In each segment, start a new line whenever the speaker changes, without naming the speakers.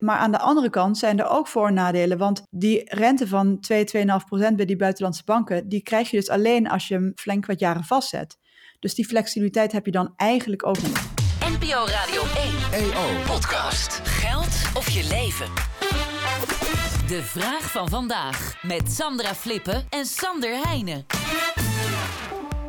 Maar aan de andere kant zijn er ook voor- en nadelen. Want die rente van 2, 2,5 procent bij die buitenlandse banken, die krijg je dus alleen als je hem flink wat jaren vastzet. Dus die flexibiliteit heb je dan eigenlijk ook niet.
NPO Radio 1
EO.
podcast. Geld of je leven. De vraag van vandaag met Sandra Flippen en Sander Heijnen.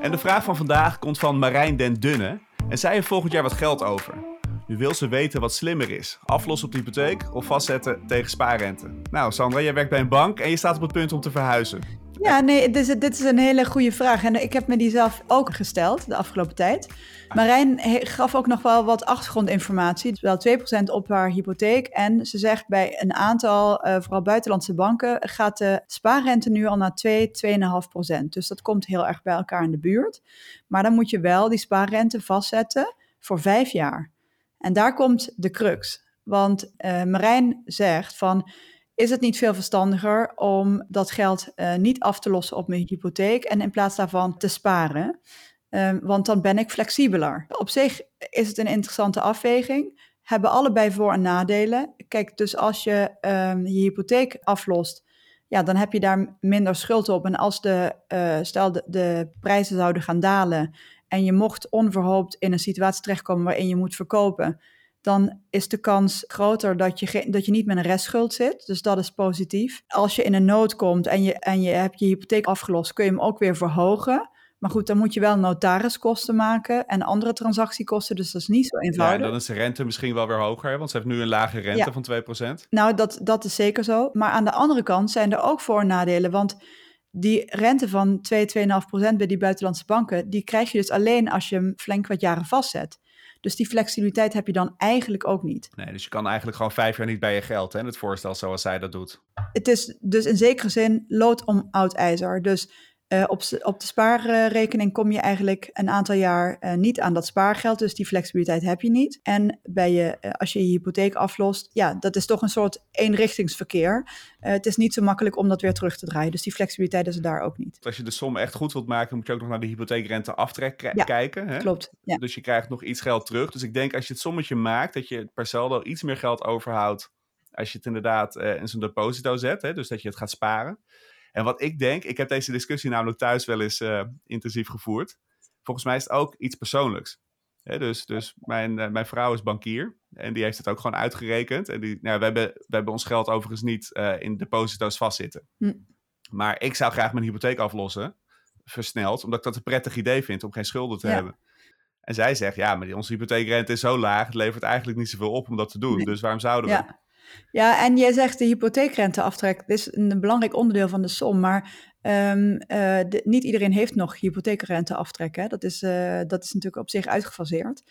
En de vraag van vandaag komt van Marijn den Dunne. En zij heeft volgend jaar wat geld over. Nu wil ze weten wat slimmer is. Aflossen op de hypotheek of vastzetten tegen spaarrente. Nou Sandra, jij werkt bij een bank en je staat op het punt om te verhuizen.
Ja, nee, dit is, dit is een hele goede vraag. En ik heb me die zelf ook gesteld de afgelopen tijd. Marijn gaf ook nog wel wat achtergrondinformatie. Wel 2% op haar hypotheek. En ze zegt bij een aantal, eh, vooral buitenlandse banken, gaat de spaarrente nu al naar 2, 2,5%. Dus dat komt heel erg bij elkaar in de buurt. Maar dan moet je wel die spaarrente vastzetten voor vijf jaar. En daar komt de crux. Want eh, Marijn zegt van, is het niet veel verstandiger om dat geld eh, niet af te lossen op mijn hypotheek en in plaats daarvan te sparen? Ehm, want dan ben ik flexibeler. Op zich is het een interessante afweging. Hebben allebei voor- en nadelen. Kijk, dus als je ehm, je hypotheek aflost, ja, dan heb je daar minder schuld op. En als de, eh, stel de, de prijzen zouden gaan dalen en je mocht onverhoopt in een situatie terechtkomen waarin je moet verkopen, dan is de kans groter dat je, dat je niet met een restschuld zit. Dus dat is positief. Als je in een nood komt en je, en je hebt je hypotheek afgelost, kun je hem ook weer verhogen. Maar goed, dan moet je wel notariskosten maken en andere transactiekosten. Dus dat is niet zo
Ja, en
eenvoudig.
dan is de rente misschien wel weer hoger, hè, want ze heeft nu een lage rente
Ja.
van 2%.
Nou, dat, dat is zeker zo. Maar aan de andere kant zijn er ook voor- en nadelen. Want die rente van 2, 2,5 procent bij die buitenlandse banken, die krijg je dus alleen als je hem flink wat jaren vastzet. Dus die flexibiliteit heb je dan eigenlijk ook niet.
Nee, dus je kan eigenlijk gewoon vijf jaar niet bij je geld, hè, het voorstel zoals zij dat doet.
Het is dus in zekere zin lood om oud ijzer. Dus eh, op, op de spaarrekening kom je eigenlijk een aantal jaar eh, niet aan dat spaargeld. Dus die flexibiliteit heb je niet. En bij je, eh, als je je hypotheek aflost, ja, dat is toch een soort eenrichtingsverkeer. Het is niet zo makkelijk om dat weer terug te draaien. Dus die flexibiliteit is er daar ook niet.
Als je de som echt goed wilt maken, moet je ook nog naar de hypotheekrente aftrek
Ja,
kijken. Hè?
Klopt. Ja.
Dus je krijgt nog iets geld terug. Dus ik denk als je het sommetje maakt, dat je per saldo iets meer geld overhoudt. Als je het inderdaad in zo'n deposito zet, hè? dus dat je het gaat sparen. En wat ik denk, ik heb deze discussie namelijk thuis wel eens eh, intensief gevoerd. Volgens mij is het ook iets persoonlijks. Dus dus mijn, eh, mijn vrouw is bankier en die heeft het ook gewoon uitgerekend. En die, nou, we, hebben, we hebben ons geld overigens niet eh, in deposito's vastzitten.
Hm.
Maar ik zou graag mijn hypotheek aflossen, versneld, omdat ik dat een prettig idee vind om geen schulden te
Ja.
hebben. En zij zegt, ja, maar onze hypotheekrente is zo laag, het levert eigenlijk niet zoveel op om dat te doen.
Nee.
Dus waarom zouden we?
Ja. Ja, en jij zegt de hypotheekrenteaftrek. Dit is een belangrijk onderdeel van de som. Maar ehm, eh, de- niet iedereen heeft nog hypotheekrenteaftrek. Hè? Dat, is, eh, dat is natuurlijk op zich uitgefaseerd.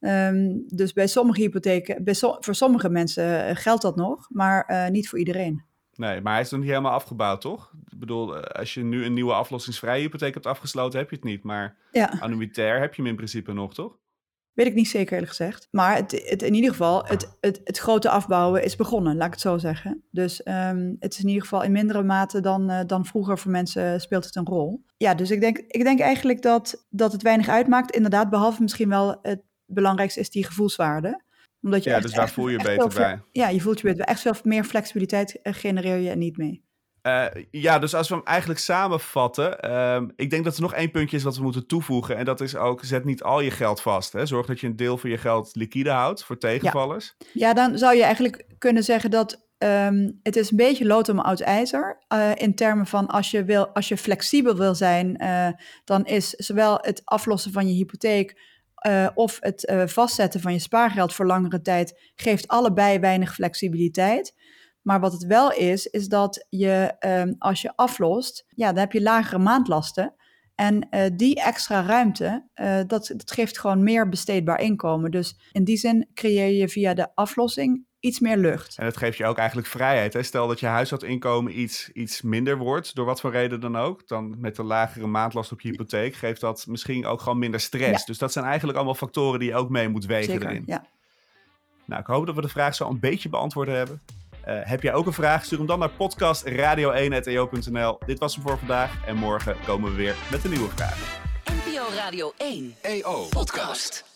Ehm, dus bij sommige hypotheken, bij so- voor sommige mensen eh, geldt dat nog, maar niet voor iedereen.
Nee, maar hij is nog niet helemaal afgebouwd, toch? Ik bedoel, als je nu een nieuwe aflossingsvrije hypotheek hebt afgesloten, heb je het niet. Maar
Ja,
annuitair heb je hem in principe nog, toch?
Weet ik niet zeker eerlijk gezegd. Maar het, het, in ieder geval, het, het, het grote afbouwen is begonnen, laat ik het zo zeggen. Dus ehm, het is in ieder geval in mindere mate dan, eh, dan vroeger voor mensen speelt het een rol. Ja, dus ik denk, ik denk eigenlijk dat, dat het weinig uitmaakt. Inderdaad, behalve misschien wel het belangrijkste is die gevoelswaarde. Omdat je
Ja,
echt-
dus daar
echt-
voel je beter
veel
bij.
Ja, je voelt je beter. Echt veel meer flexibiliteit eh, genereer je er niet mee.
Eh, ja, dus als we hem eigenlijk samenvatten. ehm, ik denk dat er nog één puntje is wat we moeten toevoegen. En dat is ook, zet niet al je geld vast. Hè. Zorg dat je een deel van je geld liquide houdt voor tegenvallers.
Ja, dan zou je eigenlijk kunnen zeggen dat ehm, het is een beetje lood om oud ijzer. eh, in termen van als je, wil, als je flexibel wil zijn, eh, dan is zowel het aflossen van je hypotheek of het vastzetten van je spaargeld voor langere tijd, geeft allebei weinig flexibiliteit. Maar wat het wel is, is dat je ehm, als je aflost, ja, dan heb je lagere maandlasten. En eh, die extra ruimte, eh, dat, dat geeft gewoon meer besteedbaar inkomen. Dus in die zin creëer je via de aflossing iets meer lucht.
En het geeft je ook eigenlijk vrijheid. Hè? Stel dat je huishoudinkomen iets, iets minder wordt, door wat voor reden dan ook. Dan met de lagere maandlast op je hypotheek geeft dat misschien ook gewoon minder stress.
Ja.
Dus dat zijn eigenlijk allemaal factoren die je ook mee moet wegen
Zeker,
erin.
ja.
Nou, ik hoop dat we de vraag zo een beetje beantwoord hebben. Eh, heb jij ook een vraag? Stuur hem dan naar podcastradio1.eo.nl. Dit was hem voor vandaag en morgen komen we weer met een nieuwe vraag.
NPO Radio 1
EO.
podcast.